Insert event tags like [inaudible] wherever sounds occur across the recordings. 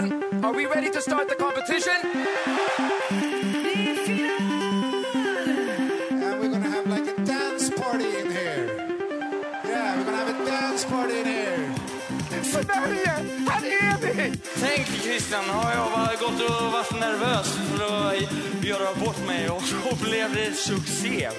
Ruben, are we ready to start the competition? And we're gonna have like a dance party in here. Yeah, we're gonna have a dance party in here. Sverige, här är vi! Tänk Christian, har jag bara gått och varit nervös för att göra bort mig och så blev det succé.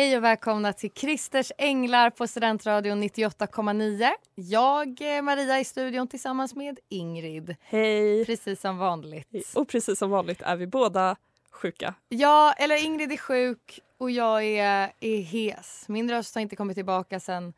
Hej och välkomna till Christers Änglar på Studentradion 98,9. Jag, eh, Maria, i studion tillsammans med Ingrid. Hej! Precis som vanligt. Och precis som vanligt är vi båda sjuka. Ja, eller Ingrid är sjuk och jag är, är hes. Min röst har inte kommit tillbaka sedan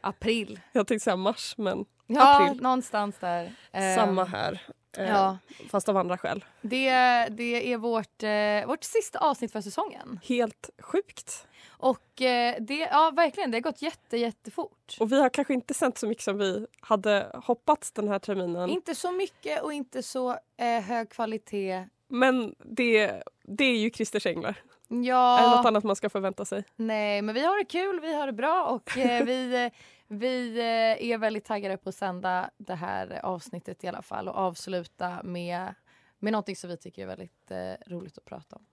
april. Jag tänkte säga mars, men Ja, April. någonstans där. Samma här. Eh, Ja, Fast av andra skäl. det, det är vårt, eh, vårt sista avsnitt för säsongen. Helt sjukt. Och eh, det, ja verkligen, det har gått jätte, jättefort. Och vi har kanske inte sänt så mycket som vi hade hoppats den här terminen. Inte så mycket och inte så eh, hög kvalitet. Men det, det är ju Christers änglar. Ja, Är det något annat man ska förvänta sig? nej men vi har det kul, vi har det bra och eh, [laughs] vi, eh, vi eh, är väldigt taggade på att sända det här avsnittet i alla fall och avsluta med, med någonting som vi tycker är väldigt eh, roligt att prata om.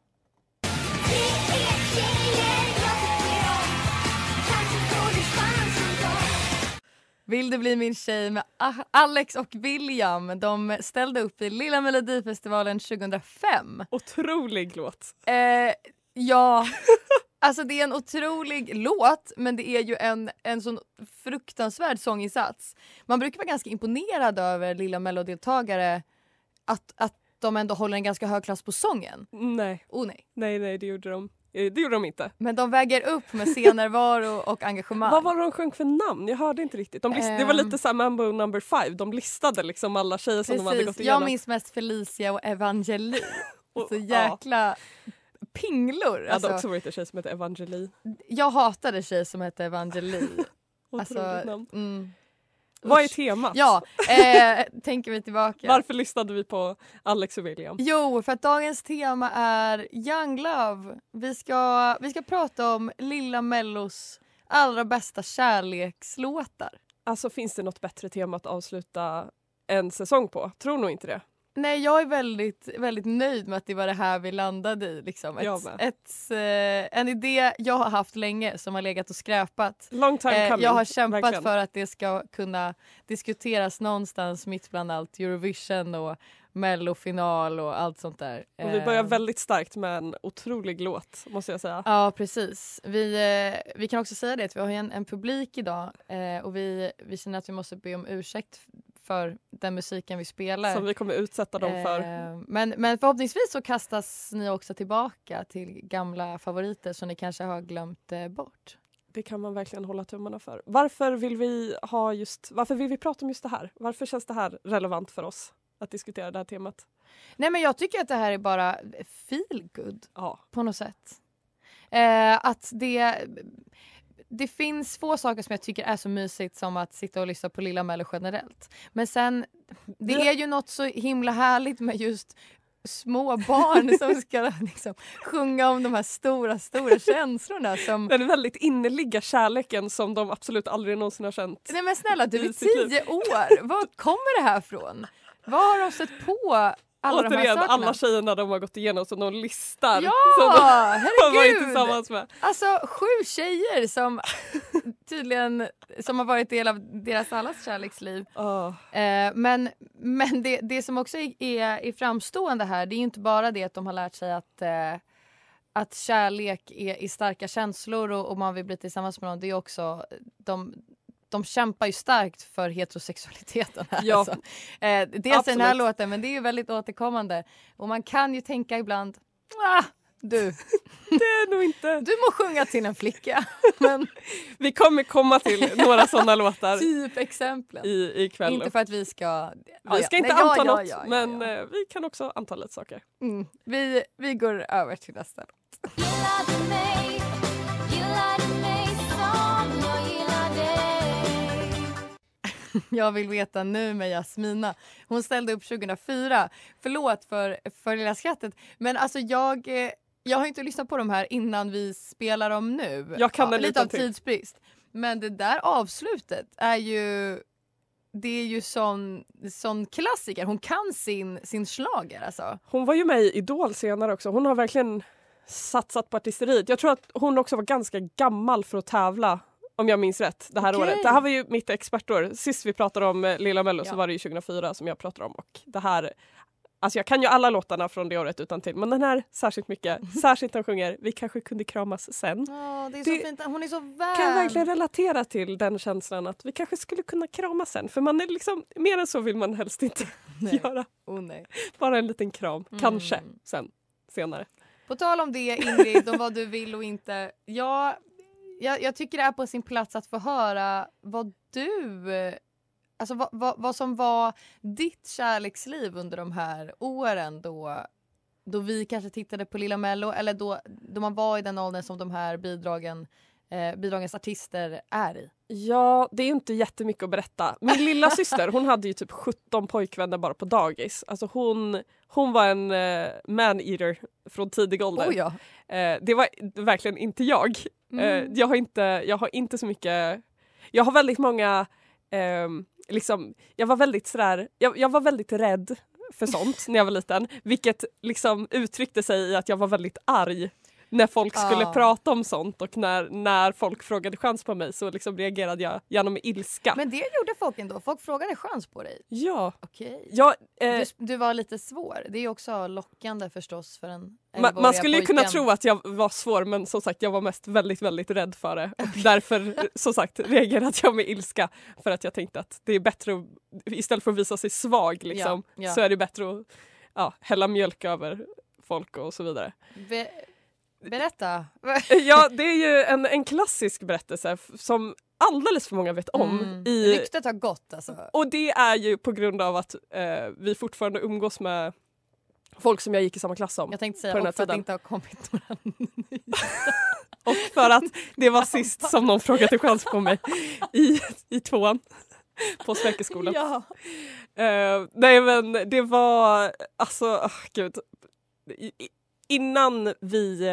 Vill du bli min tjej med Alex och William? De ställde upp i Lilla Melodifestivalen 2005. Otrolig låt. Eh, ja, [laughs] alltså det är en otrolig låt men det är ju en, en sån fruktansvärd sånginsats. Man brukar vara ganska imponerad över Lilla Mellodeltagare att, att de ändå håller en ganska hög klass på sången. Nej, Oh nej. nej, nej, det gjorde de. Eh, Det gjorde de inte. Men de väger upp med scennärvaro och engagemang. Vad var det de sjöng för namn? Jag hörde inte riktigt. De list- det var Ehm. lite såhär Mambo number five. De listade liksom alla tjejer som de hade gått Precis, igenom. jag minns mest Felicia och Evangeline. [laughs] Och- Så ja. jäkla pinglor. Jag hade Alltså, också varit en tjej som hette Evangelie. jag hatade tjej som hette Evangeline. [laughs] Otroligt alltså, namn. mm. Vad är temat? Ja, eh, tänker vi tillbaka. Varför lyssnade vi på Alex och William? Jo, för att dagens tema är Young Love. Vi ska, vi ska prata om Lilla Mellos allra bästa kärlekslåtar. Alltså finns det något bättre tema att avsluta en säsong på? Tror nog inte det. Nej, jag är väldigt, väldigt nöjd med att det var det här vi landade i. Liksom. Ett, ett, eh, en idé jag har haft länge som har legat och skräpat. Long time Eh, coming. jag har kämpat verkligen. för att det ska kunna diskuteras någonstans mitt bland allt Eurovision och mellofinal och allt sånt där. Och vi börjar Eh, väldigt starkt med en otrolig låt måste jag säga. Ja precis. Vi, eh, vi kan också säga det att vi har en, en publik idag eh, och vi, vi känner att vi måste be om ursäkt för den musiken vi spelar. Som vi kommer utsätta dem för. Eh, men, men förhoppningsvis så kastas ni också tillbaka till gamla favoriter som ni kanske har glömt eh, bort. Det kan man verkligen hålla tummarna för. Varför vill vi ha just, varför vill vi prata om just det här? Varför känns det här relevant för oss att diskutera det här temat? Nej men jag tycker att det här är bara feel good Ja, på något sätt. Eh, att det, det finns få saker som jag tycker är så mysigt som att sitta och lyssna på Lilla Mello generellt. Men sen, det är ju något så himla härligt med just små barn [laughs] som ska liksom sjunga om de här stora, stora känslorna som den väldigt innerliga kärleken som de absolut aldrig någonsin har känt. Nej men snälla, du är tio år. Var kommer det här ifrån? Var har de stött på alla de Återigen, sakerna? alla tjejerna de har gått igenom som de listar. Ja, som de [laughs] varit tillsammans med. Alltså sju tjejer som [laughs] tydligen som har varit del av deras allas kärleksliv. Oh. Eh, men men det, det som också är, är, framstående här det är inte bara det att de har lärt sig att eh, att kärlek är, är starka känslor och, och man vill bli tillsammans med någon. Det är också de, de kämpar ju starkt för heterosexualiteten. Här, Ja. alltså. eh, dels i den här låten men det är ju väldigt återkommande. Och man kan ju tänka ibland ah, Du, [laughs] Det är nog inte. du må sjunga till en flicka. [laughs] Men Vi kommer komma till några sådana låtar [laughs] typ exemplen. i, ikväll. Inte för att vi ska... Ja, vi ska ja. inte Nej, anta ja, något ja, ja, men ja. eh, vi kan också anta lite saker. Mm. Vi, vi går över till nästa. Gillade [laughs] Jag vill veta nu med Jasmina. Hon ställde upp 2004. Förlåt för, för lilla skrattet. Men alltså jag, eh, jag har inte lyssnat på de här innan vi spelar dem nu. Jag kan en Lite av till. tidsbrist. Men det där avslutet är ju... Det är ju sån, sån klassiker. Hon kan sin, sin schlager alltså. Hon var ju med i Idol senare också. Hon har verkligen satsat på artisteriet. Jag tror att hon också var ganska gammal för att tävla om jag minns rätt det här Okej. året. Det här var ju mitt expertår. Sist vi pratade om eh, Lilla Mello så Ja. var det ju 2004 som jag pratade om och det här Alltså jag kan ju alla låtarna från det året utan till men den här särskilt mycket. [laughs] Särskilt när hon sjunger Vi kanske kunde kramas sen. Åh, det är Det- så fint. Hon är så vän. Kan jag verkligen relatera till den känslan att vi kanske skulle kunna kramas sen för man är liksom mer än så vill man helst inte [laughs] Nej. göra. Oh, nej. Bara en liten kram, Mm. kanske sen senare. På tal om det Ingrid, om vad du vill och inte. Ja, jag, jag tycker det är på sin plats att få höra vad du... eh, Alltså vad, vad, vad som var ditt kärleksliv under de här åren då, då vi kanske tittade på Lilla Mello eller då, då man var i den åldern som de här bidragen, eh, bidragens artister är i. Ja, det är inte jättemycket att berätta. Min lilla [laughs] syster hon hade ju typ 17 pojkvänner bara på dagis. Alltså hon, hon var en uh, man-eater från tidig ålder. Oh ja. Eh, det var verkligen inte jag. Mm. Eh, jag, har inte, jag har inte så mycket... Jag har väldigt många... ehm, liksom, jag var väldigt sådär... Jag, jag var väldigt rädd för sånt när jag var liten. Vilket liksom uttryckte sig i att jag var väldigt arg när folk skulle Ah. prata om sånt och när, när folk frågade chans på mig så liksom reagerade jag med ilska. Men det gjorde folk ändå. Folk frågade chans på dig. ja, Okej. jag, eh, Du, du var lite svår. Det är också lockande förstås för en man, man skulle ju kunna tro att jag var svår men som sagt jag var mest väldigt väldigt rädd för det och därför [laughs] som sagt reagerade jag med ilska för att jag tänkte att det är bättre att, istället för att visa sig svag liksom, Ja, ja. så är det bättre att ja, hälla mjölk över folk och så vidare. Be- berätta. [laughs] Ja det är ju en, en klassisk berättelse som alldeles för många vet om. Mm. I, Ryktet har gått alltså. och det är ju på grund av att eh, vi fortfarande umgås med folk som jag gick i samma klass som. Jag tänkte på den säga här och för att det tiden. inte har kommit några [laughs] Och för att det var [laughs] sist som någon frågade chans på mig i, i tvåan på Sverkeskolan. Ja. Eh, nej men det var, alltså oh, gud. I- innan vi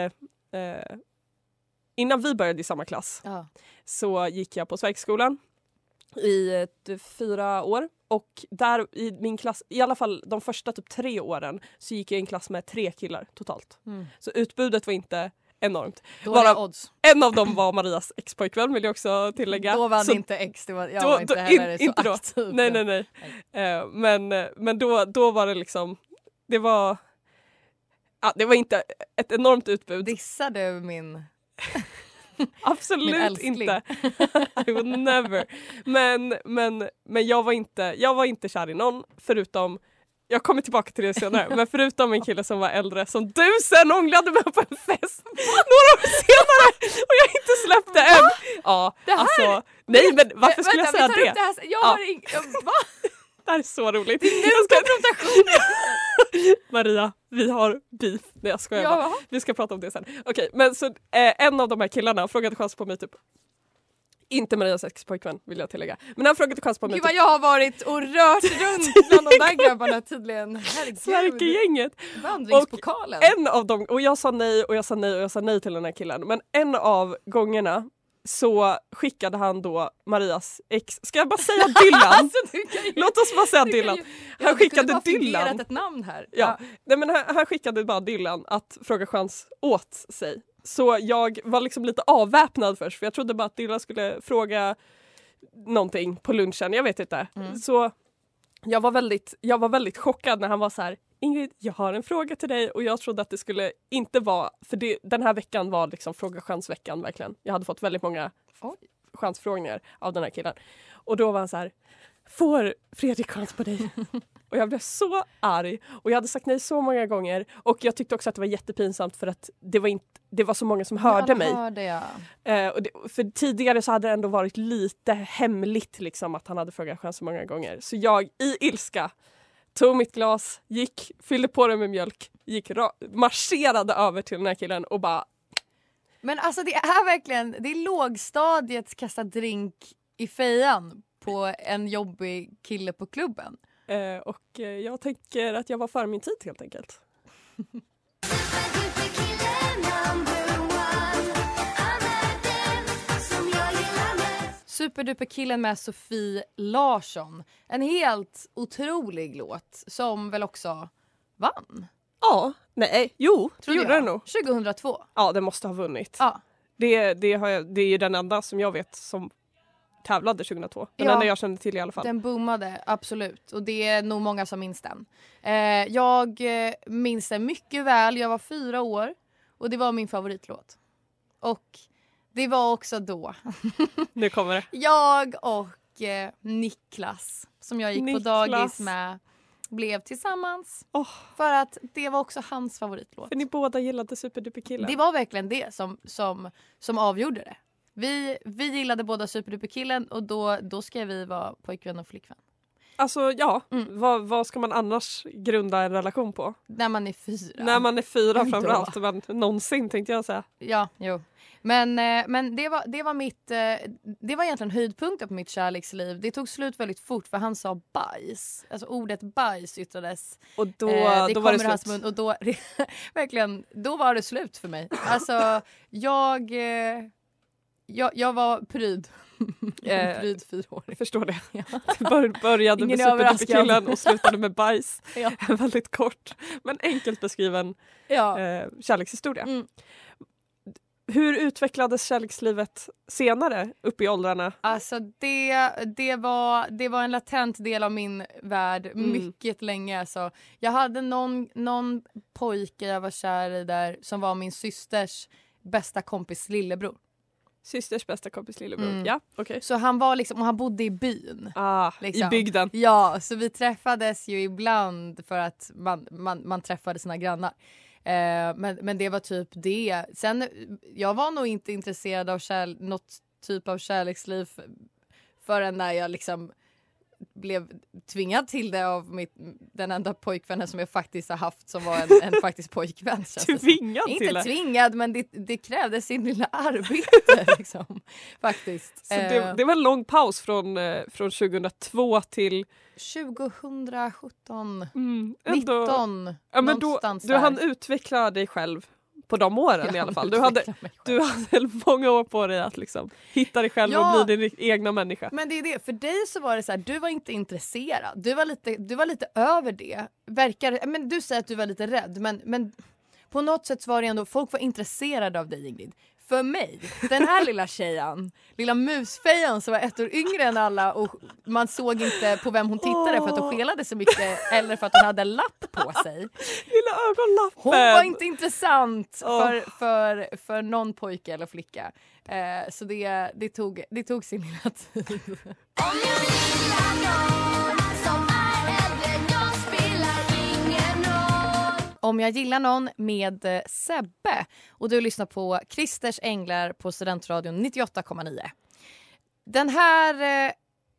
eh, innan vi började i samma klass Ja. så gick jag på Sverkeskolan i ett, fyra år och där i min klass, i alla fall de första typ tre åren så gick jag i en klass med tre killar totalt. Mm. Så utbudet var inte enormt. Bara- odds. En av dem var Marias expojkvän vill jag också tillägga. Då var Så det inte ex, det var, jag då- var inte heller in- så inte då. aktiv. Nej nej nej. Eh, men men då, då var det liksom, det var Ja, det var inte ett enormt utbud. Dissar du min... Absolut inte. [laughs] I would never. Men, men, men jag, var inte, jag var inte kär i någon förutom jag kommer tillbaka till det senare, men förutom en kille som var äldre som du sen ånglade med på en fest några år senare och jag inte släppte än. Ja, Det här- alltså, nej men varför skulle Vänta, jag säga det? det här. Jag Ja. har ing... Va? [laughs] Det här är så roligt. Nu Jag ska- konfrontationen! [laughs] Maria, vi har beef. Nej jag skojar. Ja. Vi ska prata om det sen. Okej, men så eh, en av de här killarna frågade chans på mig typ inte Marias expojkvän vill jag tillägga. Men han frågade chans på mig Gud vad typ, jag har varit och rört runt [laughs] bland de där grabbarna tydligen. Sverkegänget. Vandringspokalen. En av dem, och jag sa nej och jag sa nej och jag sa nej till den här killen. Men en av gångerna så skickade han då Marias ex, ska jag bara säga [laughs] Dylan? Alltså, du kan ju... Låt oss bara säga Dylan. ju- Han Ja, kunde skickade bara Dylan. ett namn här. Ja. Nej, men han, han skickade bara Dylan att fråga chans åt sig. Så jag var liksom lite avväpnad först för jag trodde bara att Dylan skulle fråga någonting på lunchen, jag vet inte. Mm. Så jag var, väldigt, jag var väldigt chockad när han var så här Ingrid, jag har en fråga till dig och jag trodde att det skulle inte vara, för det, den här veckan var liksom fråga chansveckan verkligen. Jag hade fått väldigt många Oj. chansfrågningar av den här killen. Och då var han så här, får Fredrik chans på dig? [laughs] Och jag blev så arg och jag hade sagt nej så många gånger och jag tyckte också att det var jättepinsamt för att det var, inte, det var så många som hörde mig. Hörde jag. Eh, och det, för tidigare så hade det ändå varit lite hemligt liksom, att han hade frågat chans så många gånger. Så jag i ilska tog mitt glas, gick, fyllde på det med mjölk, gick ra- marscherade över till den här killen och bara Men alltså det är verkligen, det är lågstadiet kasta drink i fejan på en jobbig kille på klubben. Eh, och eh, jag tänker att jag var före min tid helt enkelt. Superduper-killen med Sofie Larsson. En helt otrolig låt som väl också vann. Ja, nej, jo, det gjorde det nog. 2002. Ja, det måste ha vunnit. Ja. Det, det, jag, det är ju den enda som jag vet som tävlade 2002. Den Ja. enda jag kände till i alla fall. Den boomade, absolut. Och det är nog många som minns den. Eh, jag eh, minns den mycket väl. Jag var fyra år och det var min favoritlåt. Och det var också då Nu kommer det. [laughs] jag och eh, Niklas som jag gick Niklas. på dagis med blev tillsammans. Åh. För att det var också hans favoritlåt. För ni båda gillade Superduper-killen. Det var verkligen det som, som, som avgjorde det. Vi, vi gillade båda Superduper-killen och då, då ska vi vara pojkvän och flickvän. Alltså ja, Mm. vad, vad ska man annars grunda en relation på? När man är fyra. När man är fyra [laughs] framförallt, men någonsin tänkte jag säga. Ja, jo. Men, eh, men det, var, det, var mitt, eh, det var egentligen höjdpunkten på mitt kärleksliv. Det tog slut väldigt fort för han sa bajs. Alltså ordet bajs yttrades. Och då, Eh, det då var det slut. mun och då, [laughs] verkligen, då var det slut för mig. Alltså jag, eh, jag, jag var pryd. [laughs] Eh, [laughs] pryd fyraåring. Förstår det. Ja. Bör- började med Ingen överraskad. Superduper-killen och slutade med bajs. [laughs] Ja. En väldigt kort men enkelt beskriven Ja. eh, kärlekshistoria. Mm. Hur utvecklades kärlekslivet senare upp i åldrarna? Alltså det, det, var, det var en latent del av min värld Mm. mycket länge. Alltså. Jag hade någon, någon pojke jag var kär i där som var min systers bästa kompis lillebror. Systers bästa kompis lillebror. Mm. Ja, okej. Så han var liksom, och han bodde i byn. Ah, Liksom. I bygden. Ja, så vi träffades ju ibland för att man, man, man träffade sina grannar. Eh, men, men det var typ det. Sen, jag var nog inte intresserad av kär, något typ av kärleksliv förrän när jag liksom blev tvingad till det av mitt, den enda pojkvännen som jag faktiskt har haft som var en, en [laughs] faktisk pojkvän. Tvingad till Inte det. tvingad men det, det krävde sin lilla arbete [laughs] liksom. Faktiskt. Så det, Eh, det var en lång paus från, eh, från 2002 till 2017, mm, ändå- 19 Ja, men då, du hann utveckla dig själv på de åren Jag i alla fall. Du hade, du hade [laughs] många år på dig att liksom hitta dig själv Ja. och bli din egna människa. Men det är det, för dig så var det så här, du var inte intresserad. Du var lite, du var lite över det. Verkar, men du säger att du var lite rädd men, men på något sätt var det ändå, folk var intresserade av dig Ingrid. För mig, den här lilla tjejen, lilla musfejan som var ett år yngre än alla och man såg inte på vem hon tittade för att hon skelade så mycket eller för att hon hade lapp på sig. Lilla ögonlappen! Hon var inte intressant för, för, för någon pojke eller flicka. Eh, så det, det, tog, det tog sin lilla tid. Om jag gillar någon med eh, Sebbe och du lyssnar på Christers Änglar på Studentradion 98,9. Den här, eh,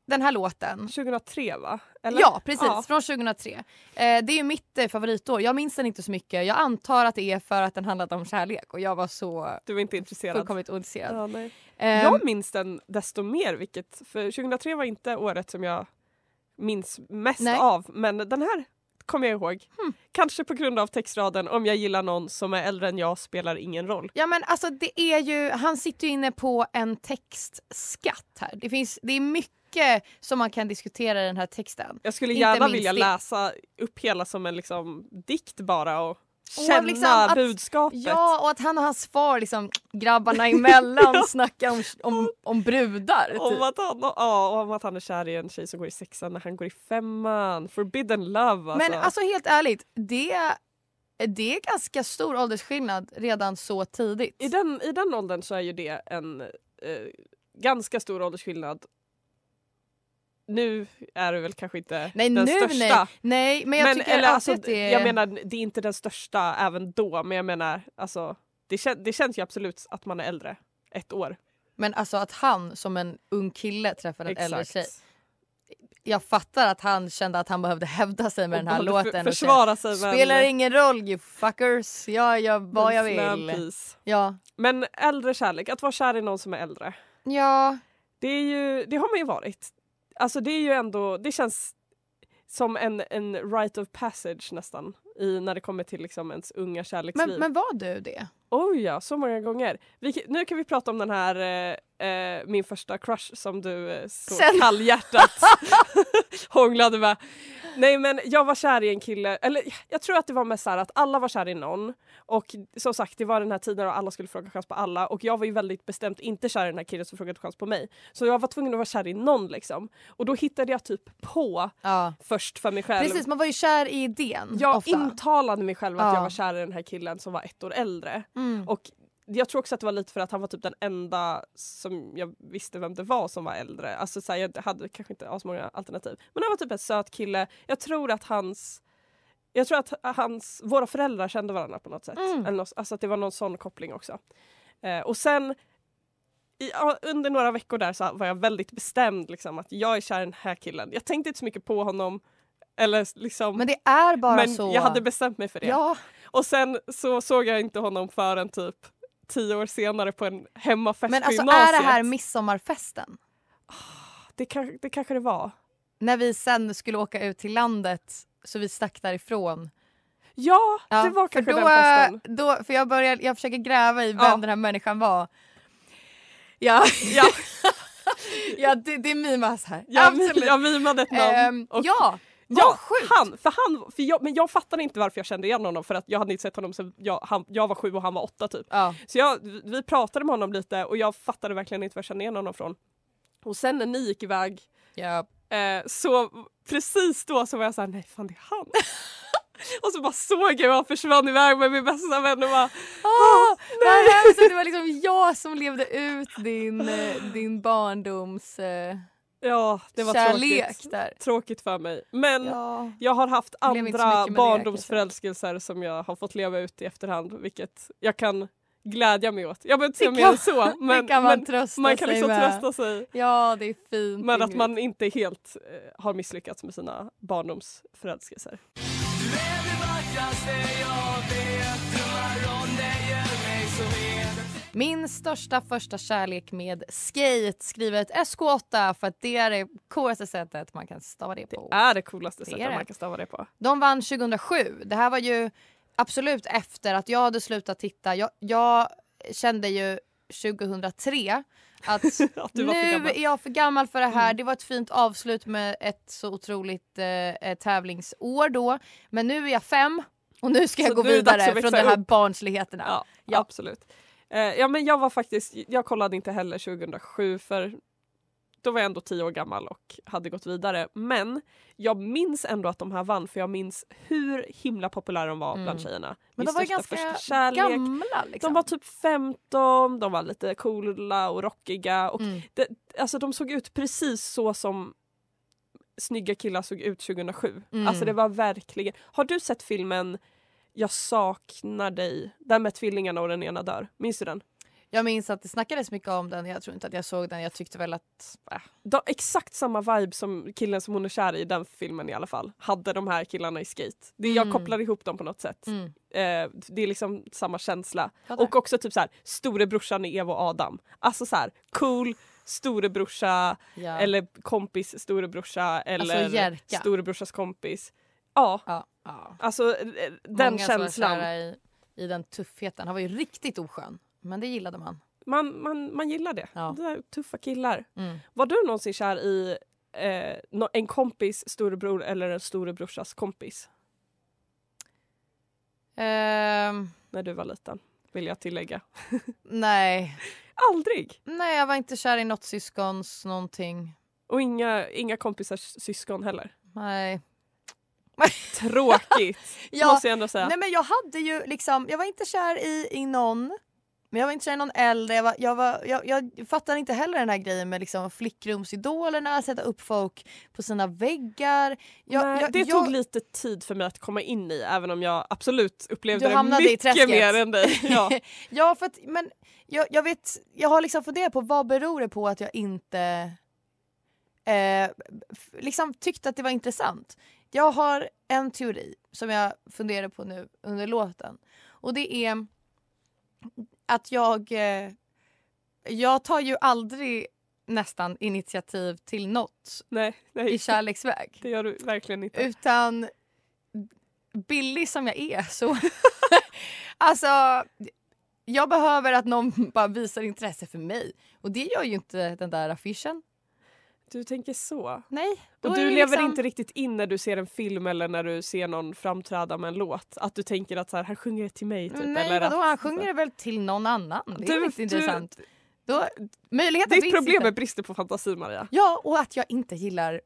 den här låten 2003 va? Eller? Ja, precis. Ja. Från 2003. Eh, det är ju mitt eh, favoritår. Jag minns den inte så mycket. Jag antar att det är för att den handlade om kärlek och jag var så Du var inte intresserad? fullkomligt ointresserad. Ja. Ehm, Jag minns den desto mer, vilket, för 2003 var inte året som jag minns mest Nej. av, men den här kommer jag ihåg. Hmm. Kanske på grund av textraden om jag gillar någon som är äldre än jag spelar ingen roll. Ja men alltså det är ju, han sitter ju inne på en textskatt här. Det, finns, det är mycket som man kan diskutera i den här texten. Jag skulle gärna vilja det. läsa upp hela som en liksom, dikt bara Och känna liksom att- budskapet. Ja och att han och hans far liksom grabbarna emellan [laughs] snackar om, om, om brudar. Om Typ. att, han, ja, och om att han är kär i en tjej som går i sexan när han går i femman. Forbidden love alltså. Men alltså helt ärligt, det, det är ganska stor åldersskillnad redan så tidigt. I, den, I den åldern så är ju det en eh, ganska stor åldersskillnad. Nu är du väl kanske inte Nej den nu största. nej. Nej men jag men, tycker eller, alltid alltså, att det är... Jag menar det är inte den största även då men jag menar alltså det, kän, det känns ju absolut att man är äldre. Ett år. Men alltså att han som en ung kille träffar en äldre Exakt. tjej. Jag fattar att han kände att han behövde hävda sig med Och den här låten. för- och säga, försvara sig med Spelar en- ingen roll you fuckers. Jag gör vad jag vill. Ja. Men äldre kärlek, att vara kär i någon som är äldre. Ja. Det, är ju, det har man ju varit. Alltså det är ju ändå, det känns som en, en rite of passage nästan i, när det kommer till liksom ens unga kärleksliv. Men, men var du det? Oj ja, så många gånger. Vi, nu kan vi prata om den här eh, min första crush som du eh, så Sen- kallhjärtat [laughs] hånglade med. Nej men jag var kär i en kille, eller jag tror att det var mest så att alla var kär i någon och som sagt det var den här tiden då alla skulle fråga chans på alla och jag var ju väldigt bestämt inte kär i den här killen som frågade chans på mig. Så jag var tvungen att vara kär i någon liksom. Och då hittade jag typ på Ja. först för mig själv. Precis, man var ju kär i idén Jag ofta. intalade mig själv att Ja. jag var kär i den här killen som var ett år äldre. Mm. Och jag tror också att det var lite för att han var typ den enda som jag visste vem det var som var äldre. Alltså så här, jag hade kanske inte så många alternativ. Men han var typ en söt kille. Jag tror att hans jag tror att hans, våra föräldrar kände varandra på något sätt. Mm. Eller något, alltså att det var någon sån koppling också. Eh, och sen i, under några veckor där så var jag väldigt bestämd liksom, att jag är kär i den här killen. Jag tänkte inte så mycket på honom. Eller liksom, Men det är bara men så. jag hade bestämt mig för det. Ja. Och sen så såg jag inte honom förrän typ tio år senare på en hemmafest Men på alltså gymnasiet. är det här midsommarfesten? det, kan, det kanske det var. När vi sen skulle åka ut till landet så vi stack därifrån. Ja, Ja, det var kanske då, den festen. Då, för jag, börjar, jag försöker gräva i vem Ja. den här människan var. Ja, [laughs] Ja, [laughs] ja det, det mimas här. jag, Absolut. jag mimade ett namn. Ehm, och- ja, Ja, sjukt. han! För han för jag, men jag fattade inte varför jag kände igen honom för att jag hade inte sett honom sen jag, han, jag var sju och han var åtta typ. Ja. Så jag, vi pratade med honom lite och jag fattade verkligen inte var jag kände igen honom från. Och sen när ni gick iväg Ja. eh, så precis då så var jag såhär, nej fan det är han. [laughs] och så bara såg jag hur han försvann iväg med min bästa vän och bara Ah, vad hemskt att det var liksom jag som levde ut din, eh, din barndoms eh, ja det var kärlek tråkigt. där. Tråkigt för mig. Men Ja. jag har haft så andra med det, barndomsförälskelser som jag har fått leva ut i efterhand vilket jag kan glädja mig åt. Jag behöver inte säga Det mer än så [laughs] men, det kan man men trösta man kan sig liksom med. trösta sig Ja, det är fint. med att man inte helt eh, har misslyckats med sina barndomsförälskelser. Min största första kärlek med skate skrivet SK8 för att det är det coolaste sättet man kan stava det på. Är det coolaste Det sättet det. man kan stava det på. De vann 2007. Det här var ju absolut efter att jag hade slutat titta. Jag, jag kände ju 2003 [laughs] att Att nu är jag för gammal för det här. Mm. Det var ett fint avslut med ett så otroligt eh, eh, tävlingsår då. Men nu är jag fem och nu ska jag Så gå det dags vidare från de här upp. barnsligheterna. Ja, Ja. absolut. Eh, ja men jag var faktiskt, jag kollade inte heller 2007 för då var jag ändå tio år gammal och hade gått vidare. Men jag minns ändå att de här vann för jag minns hur himla populära de var bland Mm. tjejerna. Men Min de var ganska gamla liksom. De var typ 15, de var lite coola och rockiga. Och Mm. det, alltså de såg ut precis så som snygga killar såg ut 2007. Mm. Alltså det var verkligen... Har du sett filmen Jag saknar dig? Den med tvillingarna och den ena dör. Minns du den? Jag minns att det snackades mycket om den. Jag tror inte att jag såg den. Jag tyckte väl att... Äh. De, exakt samma vibe som killen som hon är kär i i den filmen i alla fall. Hade de här killarna i skate. Det, Jag Mm. kopplar ihop dem på något sätt. Mm. Eh, det är liksom samma känsla. Fattar. Och också typ så här storebrorsan i Eva och Adam. Alltså så här cool storebrorsa Ja. eller kompis storebrorsa eller Alltså, Jerka. storebrorsas kompis. Ja, ja. Ja. alltså eh, den Många känslan. kära I, I den tuffheten. Han var ju riktigt oskön. Men det gillade man. Man, man, man gillar det. Ja. det där, tuffa killar. Mm. Var du någonsin kär i eh, en kompis storebror eller en storebrorsas kompis Ehm, när du var liten? Vill jag tillägga. [laughs] nej. Aldrig! Nej, jag var inte kär i något syskons någonting. Och inga, inga kompisars syskon heller. Nej. Tråkigt! [laughs] Ja, måste jag ändå säga. Nej men jag hade ju liksom, jag var inte kär i, i någon. Men jag var inte kär i någon äldre. Jag, var, jag, var, jag, jag fattar inte heller den här grejen med liksom flickrumsidolerna, sätta upp folk på sina väggar. Jag, Nej, jag, det tog lite tid för mig att komma in i även om jag absolut upplevde Du det mycket mer än dig. [laughs] Ja. ja, för att, men jag, jag vet, jag har liksom funderat på vad beror det på att jag inte eh, liksom tyckte att det var intressant. Jag har en teori som jag funderar på nu under låten och det är att jag eh, jag tar ju aldrig nästan initiativ till något Nej, nej, i kärleksväg det gör du verkligen inte. utan billig som jag är så... [laughs] alltså, jag behöver att någon bara visar intresse för mig. Och det gör ju inte den där affischen. Du tänker så. Nej. Och är du lever liksom- inte riktigt in när du ser en film eller när du ser någon framträda med en låt. Att du tänker att så här, han sjunger det till mig. Typ, Nej, eller vadå? att, Han sjunger det väl till någon annan? Det är Du- väl inte du- intressant. Då, möjligheten Ditt problem är bristen på fantasi Maria. Ja, och att jag inte gillar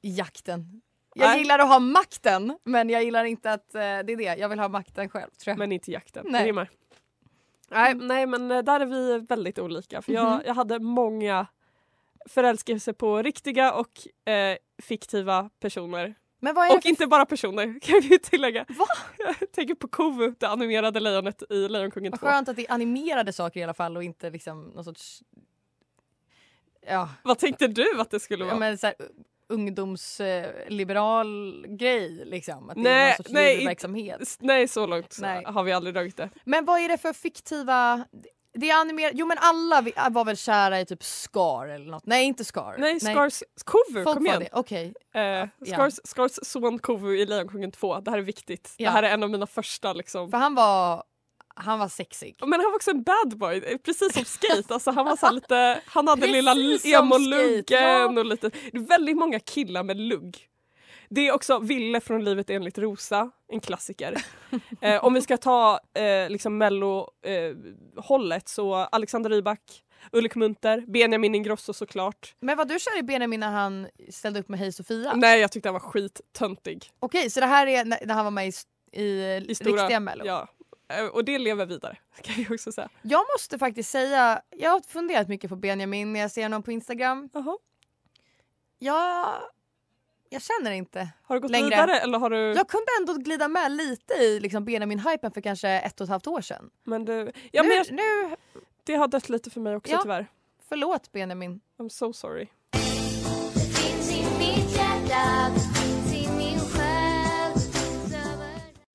jakten. Jag Nej. gillar att ha makten, men jag gillar inte att... Eh, det är det, jag vill ha makten själv tror jag. Men inte jakten. Nej. Nej. Nej, men eh, där är vi väldigt olika. För jag, Mhm. jag hade många förälskelser på riktiga och eh, fiktiva personer. Vad Och inte bara personer [laughs] kan vi tillägga. Va? Jag tänker på Kovu, det animerade lejonet i Lejonkungen Vad 2. skönt att det är animerade saker i alla fall och inte liksom någon sorts... Ja, Vad tänkte du att det skulle ja vara? men så här, ungdomsliberal grej liksom. Att det är någon sorts nej, Nej så långt Nej. har vi aldrig dragit det. Men vad är det för fiktiva... Det är animerat... Jo men alla vi- var väl kära i typ Scar eller något. Nej inte Scar. Nej, Scars Kovu, Folk kom igen. det. Okej. Eh, Scars, Scars son Kovu i Lejonkungen 2, det här är viktigt. Ja. Det här är en av mina första liksom. För han var... Han var sexig. Men han var också en bad boy, eh, precis som Skate. Alltså han, var så [laughs] lite, han hade Precis lilla emo-luggen ja. och lite... Väldigt många killar med lugg. Det är också Ville från Livet enligt Rosa, en klassiker. [laughs] eh, om vi ska ta eh, liksom mello-hållet så Alexander Rybak, Ulrik Munter, Benjamin Ingrosso såklart. Men var du kär i Benjamin när han ställde upp med Hej Sofia? Nej jag tyckte han var skittöntig. Okej, så det här är när han var med i, i, I stora, riktiga Mello? Ja. Eh, Och det lever vidare [laughs] kan jag också säga. Jag måste faktiskt säga, jag har funderat mycket på Benjamin när jag ser honom på Instagram. Jaha. Jag, jag känner inte. Har du gått Längre. vidare eller har du... Jag kunde ändå glida med lite i liksom Benjamin-hypen för kanske ett och ett halvt år sedan. Men du... Ja, nu, men jag, nu, det har dött lite för mig också Ja. tyvärr. förlåt Benjamin. I'm so sorry.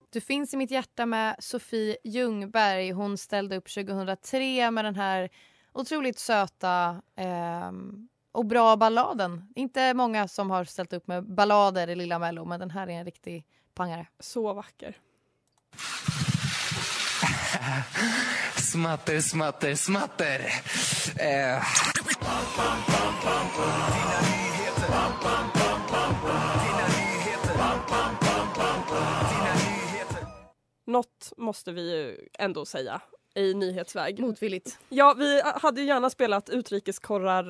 Du finns i mitt hjärta med Sofie Ljungberg. Hon ställde upp 2003 med den här otroligt söta ehm, och bra balladen. Inte många som har ställt upp med ballader i Lilla Mello men den här är en riktig pangare. Så vacker. [laughs] Smatter, smatter, smatter. Eh. Något måste vi ju ändå säga i nyhetsväg. Motvilligt. Ja, vi hade ju gärna spelat utrikeskorrar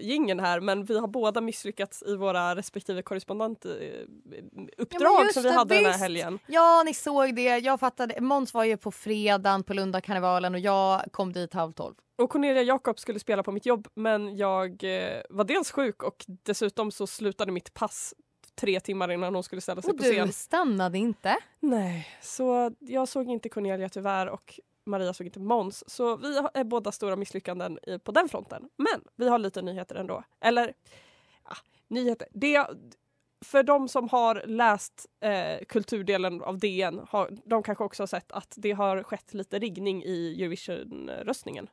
jingeln här men vi har båda misslyckats i våra respektive korrespondentuppdrag Ja, som vi det, hade den här visst. helgen. Ja, ni såg det. Jag fattade. Måns var ju på fredagen på Lundakarnevalen och jag kom dit halv tolv. Och Cornelia Jakob skulle spela på mitt jobb men jag eh, var dels sjuk och dessutom så slutade mitt pass tre timmar innan hon skulle ställa sig Och på scen. du stannade inte. Nej, så jag såg inte Cornelia tyvärr och Maria såg inte Måns. Så vi är båda stora misslyckanden på den fronten. Men vi har lite nyheter ändå. Eller ja, nyheter. Det, för de som har läst eh, kulturdelen av DN, har, de kanske också har sett att det har skett lite riggning i Eurovision-röstningen.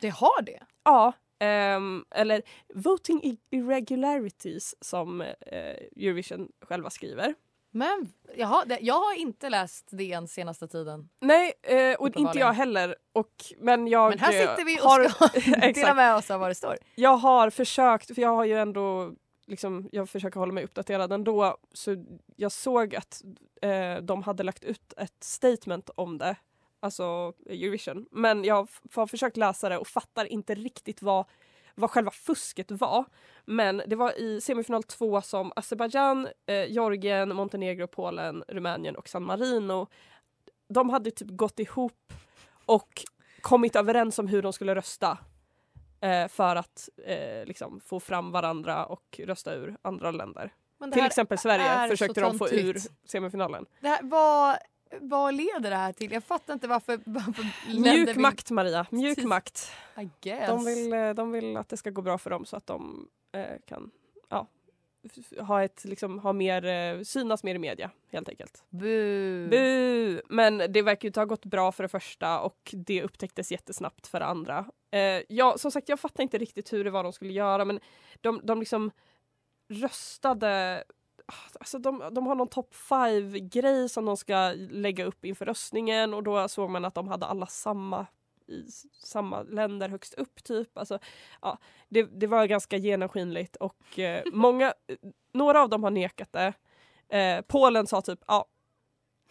Det har det? Ja, ehm, eller voting irregularities som eh, Eurovision själva skriver. Men jaha, det, jag har inte läst DN senaste tiden. Nej, eh, och inte jag heller. Och, men jag Men här eh, sitter vi och har, ska [laughs] dela med oss av vad det står. Jag har försökt, för jag har ju ändå liksom, jag försöker hålla mig uppdaterad ändå. Så jag såg att eh, de hade lagt ut ett statement om det, alltså Eurovision. Men jag har försökt läsa det och fattar inte riktigt vad, vad själva fusket var. Men det var i semifinal två som Azerbajdzjan, eh, Georgien, Montenegro, Polen, Rumänien och San Marino. De hade typ gått ihop och kommit överens om hur de skulle rösta eh, för att eh, liksom få fram varandra och rösta ur andra länder. Till exempel Sverige försökte de få ur semifinalen. Det här, vad, vad leder det här till? Jag fattar inte varför, varför Mjuk vill- makt Maria, mjuk Precis. makt. I guess. De vill, eh, de vill att det ska gå bra för dem så att de eh, kan ja, ha, ett, liksom, ha mer, eh, synas mer i media helt enkelt. Bu. Bu! Men det verkar ju inte ha gått bra för det första och det upptäcktes jättesnabbt för det andra. Eh, ja, som sagt, jag fattar inte riktigt hur det var de skulle göra men de, de liksom röstade Alltså de, de har någon top 5-grej som de ska lägga upp inför röstningen och då såg man att de hade alla samma i samma länder högst upp typ. Alltså, ja, det, det var ganska genomskinligt och eh, [laughs] många, några av dem har nekat det. Eh, Polen sa typ ja,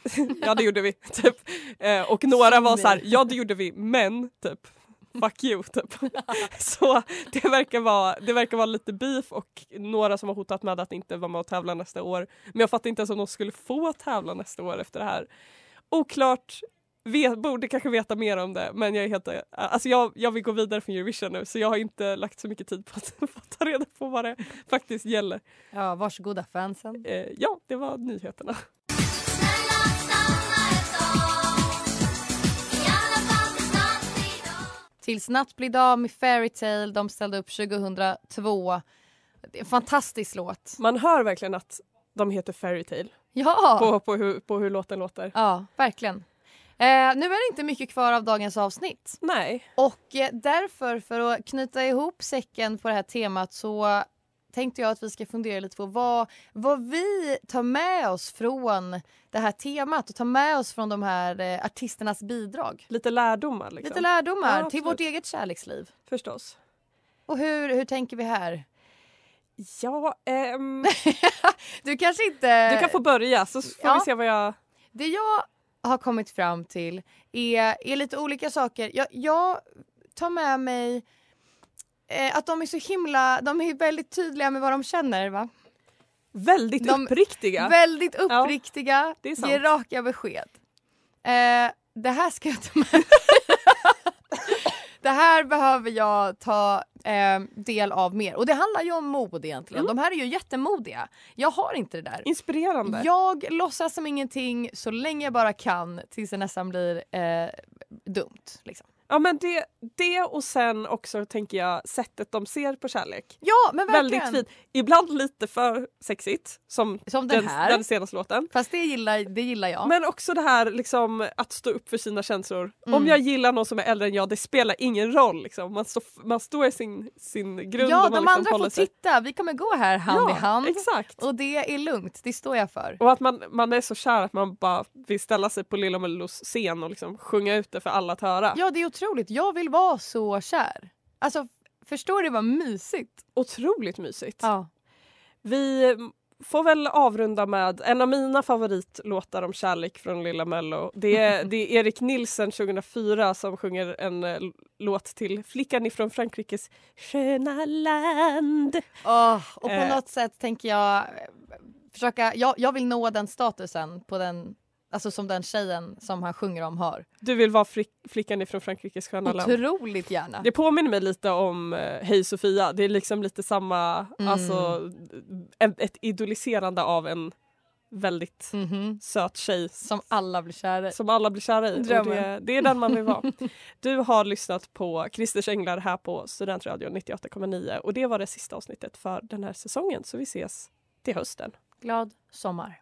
[laughs] ja det gjorde vi. Typ. Eh, och några var så här, ja det gjorde vi men typ fuck you typ. [laughs] Så det verkar, vara, det verkar vara lite beef och några som har hotat med att inte vara med och tävla nästa år. Men jag fattar inte ens om de skulle få tävla nästa år efter det här. Oklart, vet, borde kanske veta mer om det men jag är helt, alltså jag, jag vill gå vidare från Eurovision nu så jag har inte lagt så mycket tid på att, [laughs] på att ta reda på vad det faktiskt gäller. Ja, varsågoda fansen. Eh, ja, det var nyheterna. Tills natt blir dag med Fairytale. De ställde upp 2002. Det är en fantastisk låt. Man hör verkligen att de heter Fairytale Ja, på, på, hur, på hur låten låter. ja verkligen. Eh, nu är det inte mycket kvar av dagens avsnitt. Nej, Och eh, därför, för att knyta ihop säcken på det här temat så tänkte jag att vi ska fundera lite på vad, vad vi tar med oss från det här temat och tar med oss från de här eh, artisternas bidrag. lite lärdomar liksom. Lite lärdomar Ja, till vårt eget kärleksliv. Förstås. Och hur, hur tänker vi här? Ja, ehm, [laughs] Du kanske inte... du kan få börja så får Ja. vi se vad jag... Det jag har kommit fram till är, är lite olika saker. Jag, jag tar med mig eh, att de är så himla, de är väldigt tydliga med vad de känner va? Väldigt De- uppriktiga. Väldigt uppriktiga, sant. ger raka besked. Eh, det här ska jag ta med [laughs] Det här behöver jag ta eh, del av mer. Och det handlar ju om mod egentligen. Mm. De här är ju jättemodiga. Jag har inte det där. Inspirerande. Jag låtsas som ingenting så länge jag bara kan tills det nästan blir eh, dumt. Liksom. Ja men det, det och sen också tänker jag sättet de ser på kärlek. Ja men verkligen. Väldigt fint. Ibland lite för sexigt som, Som den här. den senaste låten. Fast det gillar, det gillar jag. Men också det här liksom, att stå upp för sina känslor. Mm. Om jag gillar någon som är äldre än jag, det spelar ingen roll. Liksom. Man, står, man står i sin, sin grund. ja och man de liksom andra får sig- titta. Vi kommer gå här hand ja, i hand. Exakt. Och det är lugnt. Det står jag för. Och att man, man är så kär att man bara vill ställa sig på Lilla Mellos scen och liksom sjunga ut det för alla att höra. Ja det är otroligt. Jag vill vara så kär. Alltså förstår du vad mysigt? Otroligt mysigt. Ja. Vi får väl avrunda med en av mina favoritlåtar om kärlek från Lilla Mello. Det är, [laughs] det är Erik Nilsen 2004 som sjunger en eh, låt till flickan ifrån Frankrikes sköna land. Åh, och på Eh. något sätt tänker jag eh, försöka, jag, jag vill nå den statusen på den, alltså som den tjejen som han sjunger om har. Du vill vara flick, flickan ifrån Frankrikes sköna land. Otroligt gärna. Det påminner mig lite om eh, Hej Sofia. Det är liksom lite samma, Mm. alltså ett idoliserande av en väldigt Mhm. söt tjej Som alla blir kära i. som alla blir kära i. Det, det är den man vill vara. [laughs] Du har lyssnat på Christers Änglar här på Studentradion 98,9 och det var det sista avsnittet för den här säsongen så vi ses till hösten. Glad sommar.